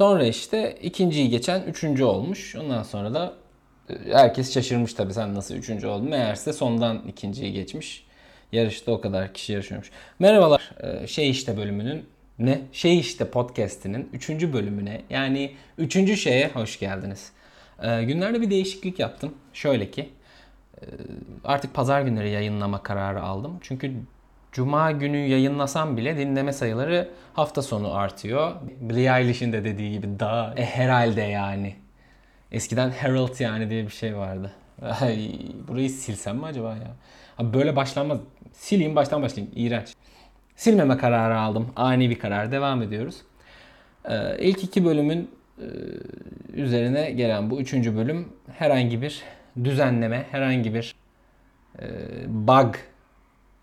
Sonra işte ikinciyi geçen üçüncü olmuş. Ondan sonra da e, herkes şaşırmış tabii sen nasıl üçüncü oldun. Meğerse sondan ikinciyi geçmiş. Yarışta o kadar kişi yarışıyormuş. Merhabalar. Ee, Şey işte bölümünün ne? Şey işte podcast'inin üçüncü bölümüne yani üçüncü şeye hoş geldiniz. Ee, Günlerde bir değişiklik yaptım. Şöyle ki e, artık pazar günleri yayınlama kararı aldım. Çünkü cuma günü yayınlasam bile dinleme sayıları hafta sonu artıyor. Billie Eilish'in de dediği gibi daha e, herhalde yani. Eskiden Herald yani diye bir şey vardı. Ay, burayı silsem mi acaba ya? Abi böyle başlanmaz. Sileyim baştan başlayayım. İğrenç. Silmeme kararı aldım. Ani bir karar. Devam ediyoruz. Ee, ilk iki bölümün e, üzerine gelen bu üçüncü bölüm herhangi bir düzenleme, herhangi bir e, bug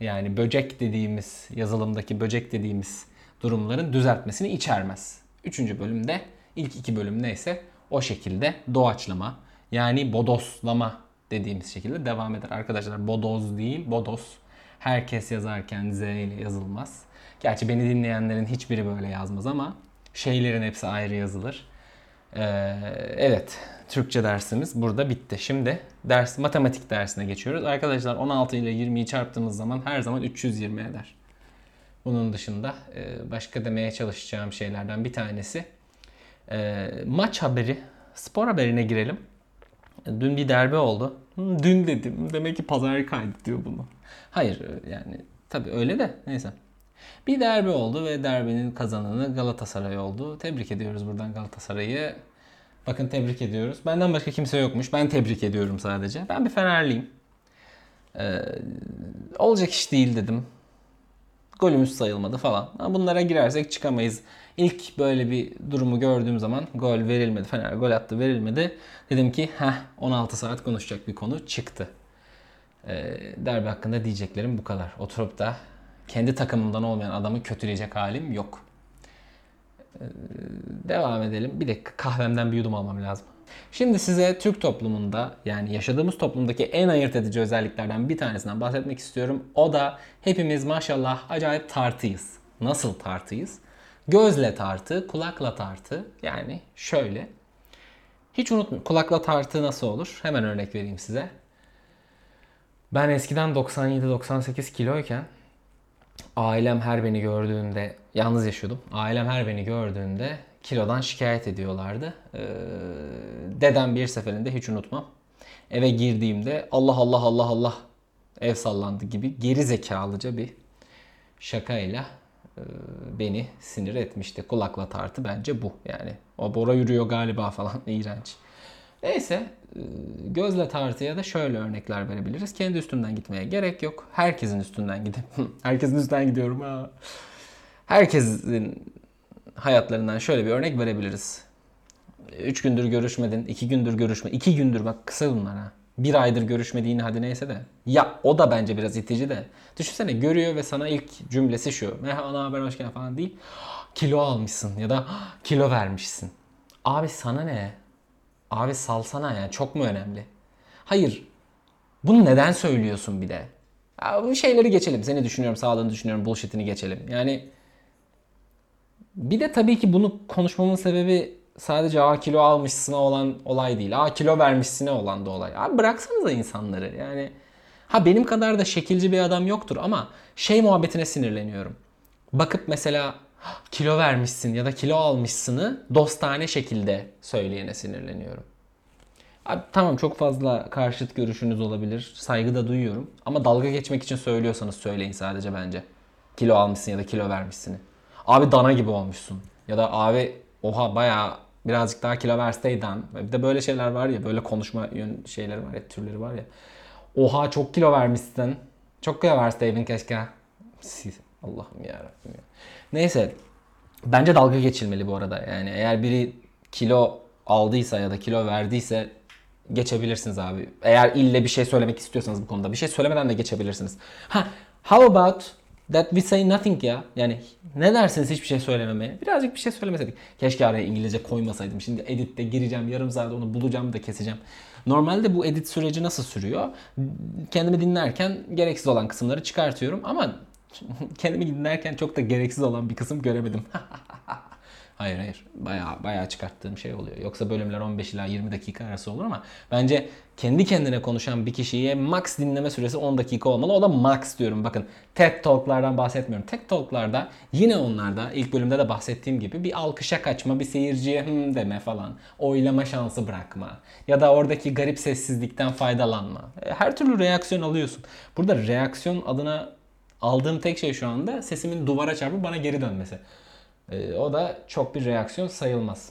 yani böcek dediğimiz yazılımdaki böcek dediğimiz durumların düzeltmesini içermez. Üçüncü bölümde ilk iki bölüm neyse o şekilde doğaçlama yani bodoslama dediğimiz şekilde devam eder. Arkadaşlar bodoz değil bodos. Herkes yazarken Z ile yazılmaz. Gerçi beni dinleyenlerin hiçbiri böyle yazmaz ama şeylerin hepsi ayrı yazılır. Ee, evet, Türkçe dersimiz burada bitti. Şimdi ders matematik dersine geçiyoruz. Arkadaşlar 16 ile 20'yi çarptığımız zaman her zaman 320 eder. Bunun dışında e, başka demeye çalışacağım şeylerden bir tanesi e, maç haberi, spor haberine girelim. Dün bir derbi oldu. Dün dedim. Demek ki pazar kaydı diyor bunu. Hayır yani tabii öyle de neyse. Bir derbi oldu ve derbinin kazananı Galatasaray oldu. Tebrik ediyoruz buradan Galatasaray'ı. Bakın tebrik ediyoruz. Benden başka kimse yokmuş. Ben tebrik ediyorum sadece. Ben bir Fenerliyim. Ee, olacak iş değil dedim. Golümüz sayılmadı falan. Ama bunlara girersek çıkamayız. İlk böyle bir durumu gördüğüm zaman gol verilmedi. Fener gol attı verilmedi. Dedim ki heh 16 saat konuşacak bir konu çıktı. Ee, derbi hakkında diyeceklerim bu kadar. Oturup da kendi takımımdan olmayan adamı kötüleyecek halim yok. Ee, devam edelim. Bir dakika kahvemden bir yudum almam lazım. Şimdi size Türk toplumunda yani yaşadığımız toplumdaki en ayırt edici özelliklerden bir tanesinden bahsetmek istiyorum. O da hepimiz maşallah acayip tartıyız. Nasıl tartıyız? Gözle tartı, kulakla tartı. Yani şöyle. Hiç unutmayın. Kulakla tartı nasıl olur? Hemen örnek vereyim size. Ben eskiden 97-98 kiloyken ailem her beni gördüğünde yalnız yaşıyordum. Ailem her beni gördüğünde kilodan şikayet ediyorlardı. Ee, dedem bir seferinde hiç unutmam. Eve girdiğimde Allah Allah Allah Allah ev sallandı gibi geri zekalıca bir şakayla e, beni sinir etmişti. Kulakla tartı bence bu yani. O Bora yürüyor galiba falan iğrenç. Neyse e, gözle tartıya da şöyle örnekler verebiliriz. Kendi üstümden gitmeye gerek yok. Herkesin üstünden gidip herkesin üstünden gidiyorum ha. Herkesin hayatlarından şöyle bir örnek verebiliriz. 3 gündür görüşmedin, 2 gündür görüşme, 2 gündür bak kısa bunlar ha. Bir aydır görüşmediğin hadi neyse de. Ya o da bence biraz itici de. Düşünsene görüyor ve sana ilk cümlesi şu. Merhaba ne haber hoş geldin falan değil. Kilo almışsın ya da kilo vermişsin. Abi sana ne? Abi salsana ya çok mu önemli? Hayır. Bunu neden söylüyorsun bir de? Ya bu şeyleri geçelim. Seni düşünüyorum, sağlığını düşünüyorum, bullshit'ini geçelim. Yani bir de tabii ki bunu konuşmamın sebebi sadece a kilo almışsına olan olay değil. A kilo vermişsine olan da olay. Abi bıraksanıza insanları. Yani ha benim kadar da şekilci bir adam yoktur ama şey muhabbetine sinirleniyorum. Bakıp mesela kilo vermişsin ya da kilo almışsını dostane şekilde söyleyene sinirleniyorum. Abi, tamam çok fazla karşıt görüşünüz olabilir. Saygı da duyuyorum. Ama dalga geçmek için söylüyorsanız söyleyin sadece bence. Kilo almışsın ya da kilo vermişsini. Abi dana gibi olmuşsun. Ya da abi oha bayağı birazcık daha kilo verseydin. Bir de böyle şeyler var ya böyle konuşma yön şeyleri var ya türleri var ya. Oha çok kilo vermişsin. Çok kilo verseydin keşke. Allah'ım ya Rabbim ya. Neyse bence dalga geçilmeli bu arada. Yani eğer biri kilo aldıysa ya da kilo verdiyse geçebilirsiniz abi. Eğer ille bir şey söylemek istiyorsanız bu konuda bir şey söylemeden de geçebilirsiniz. Ha, how about that we say nothing ya? Yani ne dersiniz hiçbir şey söylememeye? Birazcık bir şey söylemeseydik. Keşke araya İngilizce koymasaydım. Şimdi editte gireceğim, yarım saat onu bulacağım da keseceğim. Normalde bu edit süreci nasıl sürüyor? Kendimi dinlerken gereksiz olan kısımları çıkartıyorum ama kendimi dinlerken çok da gereksiz olan bir kısım göremedim. Hayır hayır. Bayağı bayağı çıkarttığım şey oluyor. Yoksa bölümler 15 ila 20 dakika arası olur ama bence kendi kendine konuşan bir kişiye max dinleme süresi 10 dakika olmalı. O da max diyorum. Bakın TED Talk'lardan bahsetmiyorum. TED Talk'larda yine onlarda ilk bölümde de bahsettiğim gibi bir alkışa kaçma, bir seyirciye hım deme falan. Oylama şansı bırakma. Ya da oradaki garip sessizlikten faydalanma. E, Her türlü reaksiyon alıyorsun. Burada reaksiyon adına aldığım tek şey şu anda sesimin duvara çarpıp bana geri dönmesi. Ee, o da çok bir reaksiyon sayılmaz.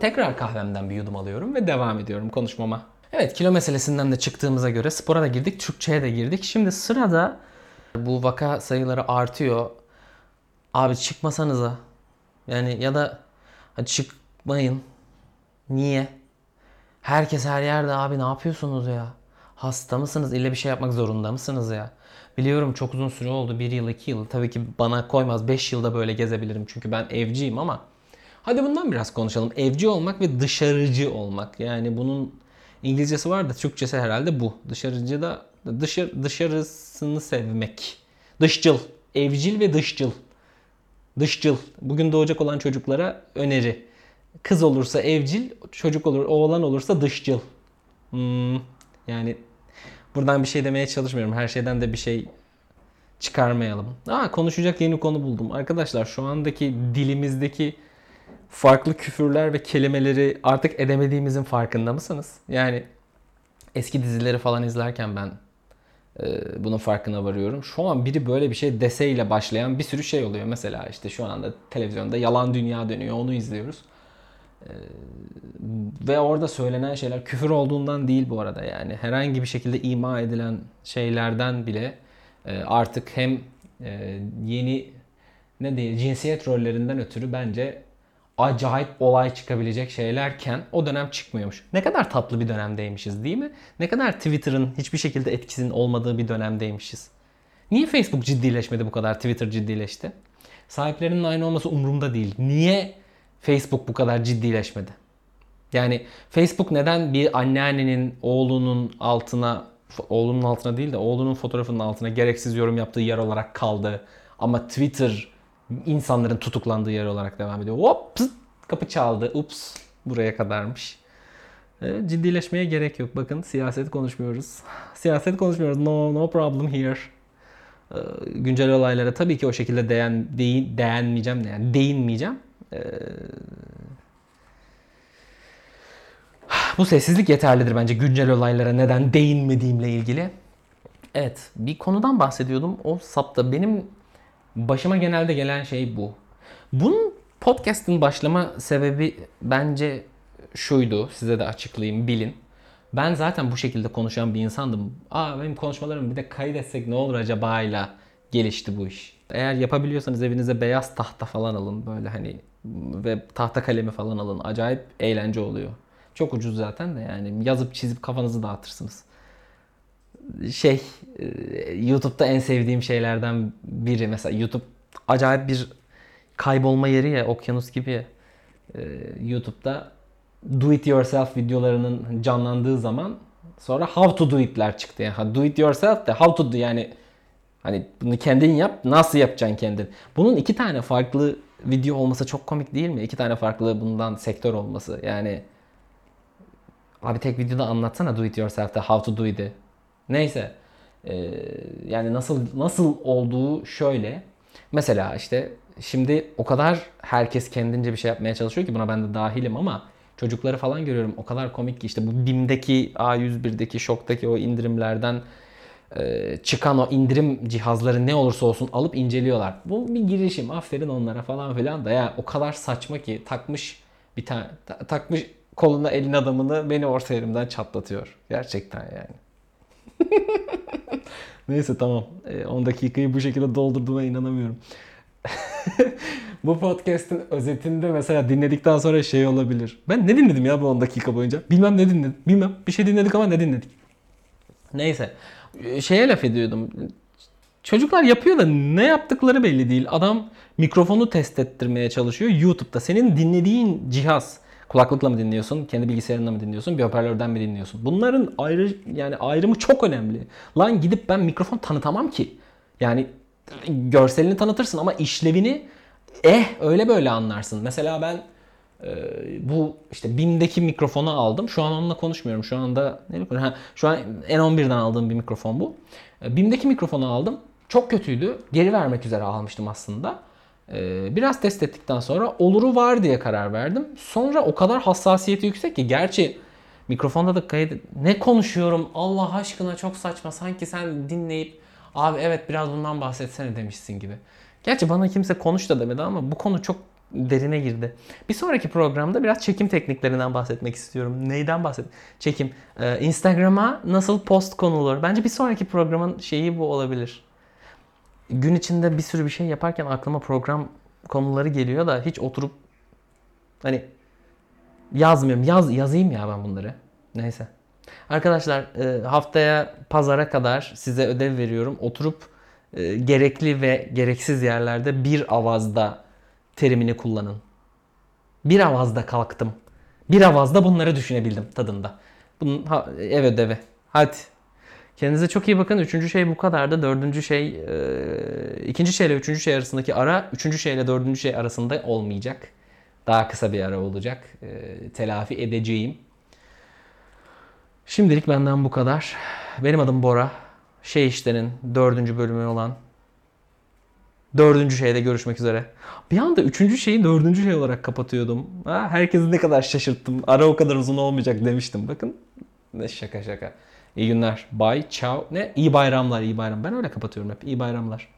Tekrar kahvemden bir yudum alıyorum ve devam ediyorum konuşmama. Evet kilo meselesinden de çıktığımıza göre spora da girdik, Türkçe'ye de girdik. Şimdi sırada bu vaka sayıları artıyor. Abi çıkmasanıza. Yani ya da hadi çıkmayın. Niye? Herkes her yerde abi ne yapıyorsunuz ya? Hasta mısınız? İlle bir şey yapmak zorunda mısınız ya? Biliyorum çok uzun süre oldu. Bir yıl, iki yıl. Tabii ki bana koymaz. Beş yılda böyle gezebilirim. Çünkü ben evciyim ama. Hadi bundan biraz konuşalım. Evci olmak ve dışarıcı olmak. Yani bunun İngilizcesi var da Türkçesi herhalde bu. Dışarıcı da dışarı, dışarısını sevmek. Dışçıl. Evcil ve dışçıl. Dışçıl. Bugün doğacak olan çocuklara öneri. Kız olursa evcil, çocuk olur, oğlan olursa dışçıl. Hmm, yani buradan bir şey demeye çalışmıyorum. Her şeyden de bir şey çıkarmayalım. Aa konuşacak yeni konu buldum. Arkadaşlar şu andaki dilimizdeki farklı küfürler ve kelimeleri artık edemediğimizin farkında mısınız? Yani eski dizileri falan izlerken ben e, bunun farkına varıyorum. Şu an biri böyle bir şey deseyle başlayan bir sürü şey oluyor. Mesela işte şu anda televizyonda Yalan Dünya dönüyor. Onu izliyoruz. E, ve orada söylenen şeyler küfür olduğundan değil bu arada yani. Herhangi bir şekilde ima edilen şeylerden bile e, artık hem e, yeni ne diye cinsiyet rollerinden ötürü bence acayip olay çıkabilecek şeylerken o dönem çıkmıyormuş. Ne kadar tatlı bir dönemdeymişiz değil mi? Ne kadar Twitter'ın hiçbir şekilde etkisinin olmadığı bir dönemdeymişiz. Niye Facebook ciddileşmedi bu kadar, Twitter ciddileşti? Sahiplerinin aynı olması umurumda değil. Niye Facebook bu kadar ciddileşmedi? Yani Facebook neden bir anneannenin oğlunun altına, oğlunun altına değil de oğlunun fotoğrafının altına gereksiz yorum yaptığı yer olarak kaldı? Ama Twitter insanların tutuklandığı yer olarak devam ediyor. Hop pıt, kapı çaldı. Ups buraya kadarmış. Evet, ciddileşmeye gerek yok. Bakın siyaset konuşmuyoruz. Siyaset konuşmuyoruz. No no problem here. Ee, güncel olaylara tabii ki o şekilde değen, değin, değinmeyeceğim. Yani değinmeyeceğim. Ee, bu sessizlik yeterlidir bence güncel olaylara neden değinmediğimle ilgili. Evet bir konudan bahsediyordum. O sapta benim başıma genelde gelen şey bu. Bunun podcast'ın başlama sebebi bence şuydu. Size de açıklayayım bilin. Ben zaten bu şekilde konuşan bir insandım. Aa benim konuşmalarımı bir de kaydetsek ne olur acaba ile gelişti bu iş. Eğer yapabiliyorsanız evinize beyaz tahta falan alın böyle hani ve tahta kalemi falan alın. Acayip eğlence oluyor. Çok ucuz zaten de yani yazıp çizip kafanızı dağıtırsınız. Şey YouTube'da en sevdiğim şeylerden biri mesela YouTube acayip bir kaybolma yeri ya okyanus gibi ya. YouTube'da do it yourself videolarının canlandığı zaman sonra how to do it'ler çıktı. Yani do it yourself de how to do yani hani bunu kendin yap nasıl yapacaksın kendin. Bunun iki tane farklı video olması çok komik değil mi? İki tane farklı bundan sektör olması. Yani abi tek videoda anlatsana do it yourself'te how to do it'i. Neyse. Ee, yani nasıl nasıl olduğu şöyle. Mesela işte şimdi o kadar herkes kendince bir şey yapmaya çalışıyor ki buna ben de dahilim ama çocukları falan görüyorum. O kadar komik ki işte bu BİM'deki A101'deki şoktaki o indirimlerden çıkan o indirim cihazları ne olursa olsun alıp inceliyorlar. Bu bir girişim. Aferin onlara falan filan da ya o kadar saçma ki takmış bir tane ta- takmış koluna elin adamını beni orta yerimden çatlatıyor. Gerçekten yani. Neyse tamam. 10 dakikayı bu şekilde doldurduğuma inanamıyorum. bu podcast'in özetinde mesela dinledikten sonra şey olabilir. Ben ne dinledim ya bu 10 dakika boyunca? Bilmem ne dinledim. Bilmem. Bir şey dinledik ama ne dinledik? Neyse. Şeye laf ediyordum. Çocuklar yapıyor da ne yaptıkları belli değil. Adam mikrofonu test ettirmeye çalışıyor YouTube'da. Senin dinlediğin cihaz kulaklıkla mı dinliyorsun, kendi bilgisayarınla mı dinliyorsun, bir hoparlörden mi dinliyorsun? Bunların ayrı yani ayrımı çok önemli. Lan gidip ben mikrofon tanıtamam ki. Yani görselini tanıtırsın ama işlevini eh öyle böyle anlarsın. Mesela ben bu işte BİM'deki mikrofonu aldım. Şu an onunla konuşmuyorum. Şu anda ne? Ha, şu an N11'den aldığım bir mikrofon bu. E, BİM'deki mikrofonu aldım. Çok kötüydü. Geri vermek üzere almıştım aslında. E, biraz test ettikten sonra oluru var diye karar verdim. Sonra o kadar hassasiyeti yüksek ki gerçi mikrofonda da kayıt ne konuşuyorum Allah aşkına çok saçma sanki sen dinleyip abi evet biraz bundan bahsetsene demişsin gibi. Gerçi bana kimse konuş da demedi ama bu konu çok derine girdi. Bir sonraki programda biraz çekim tekniklerinden bahsetmek istiyorum. Neyden bahset? Çekim. Ee, Instagram'a nasıl post konulur? Bence bir sonraki programın şeyi bu olabilir. Gün içinde bir sürü bir şey yaparken aklıma program konuları geliyor da hiç oturup hani yazmıyorum. Yaz yazayım ya ben bunları. Neyse. Arkadaşlar e, haftaya pazara kadar size ödev veriyorum. Oturup e, gerekli ve gereksiz yerlerde bir avazda terimini kullanın. Bir avazda kalktım. Bir avazda bunları düşünebildim tadında. Bunun ha, ev ödevi. Hadi. Kendinize çok iyi bakın. Üçüncü şey bu kadardı. Dördüncü şey, e, ikinci şeyle üçüncü şey arasındaki ara, üçüncü şeyle dördüncü şey arasında olmayacak. Daha kısa bir ara olacak. E, telafi edeceğim. Şimdilik benden bu kadar. Benim adım Bora. Şey işlerin dördüncü bölümü olan dördüncü şeyde görüşmek üzere. Bir anda üçüncü şeyi dördüncü şey olarak kapatıyordum. Ha, herkesi ne kadar şaşırttım. Ara o kadar uzun olmayacak demiştim. Bakın ne şaka şaka. İyi günler. Bye. Ciao. Ne? İyi bayramlar. iyi bayram. Ben öyle kapatıyorum hep. İyi bayramlar.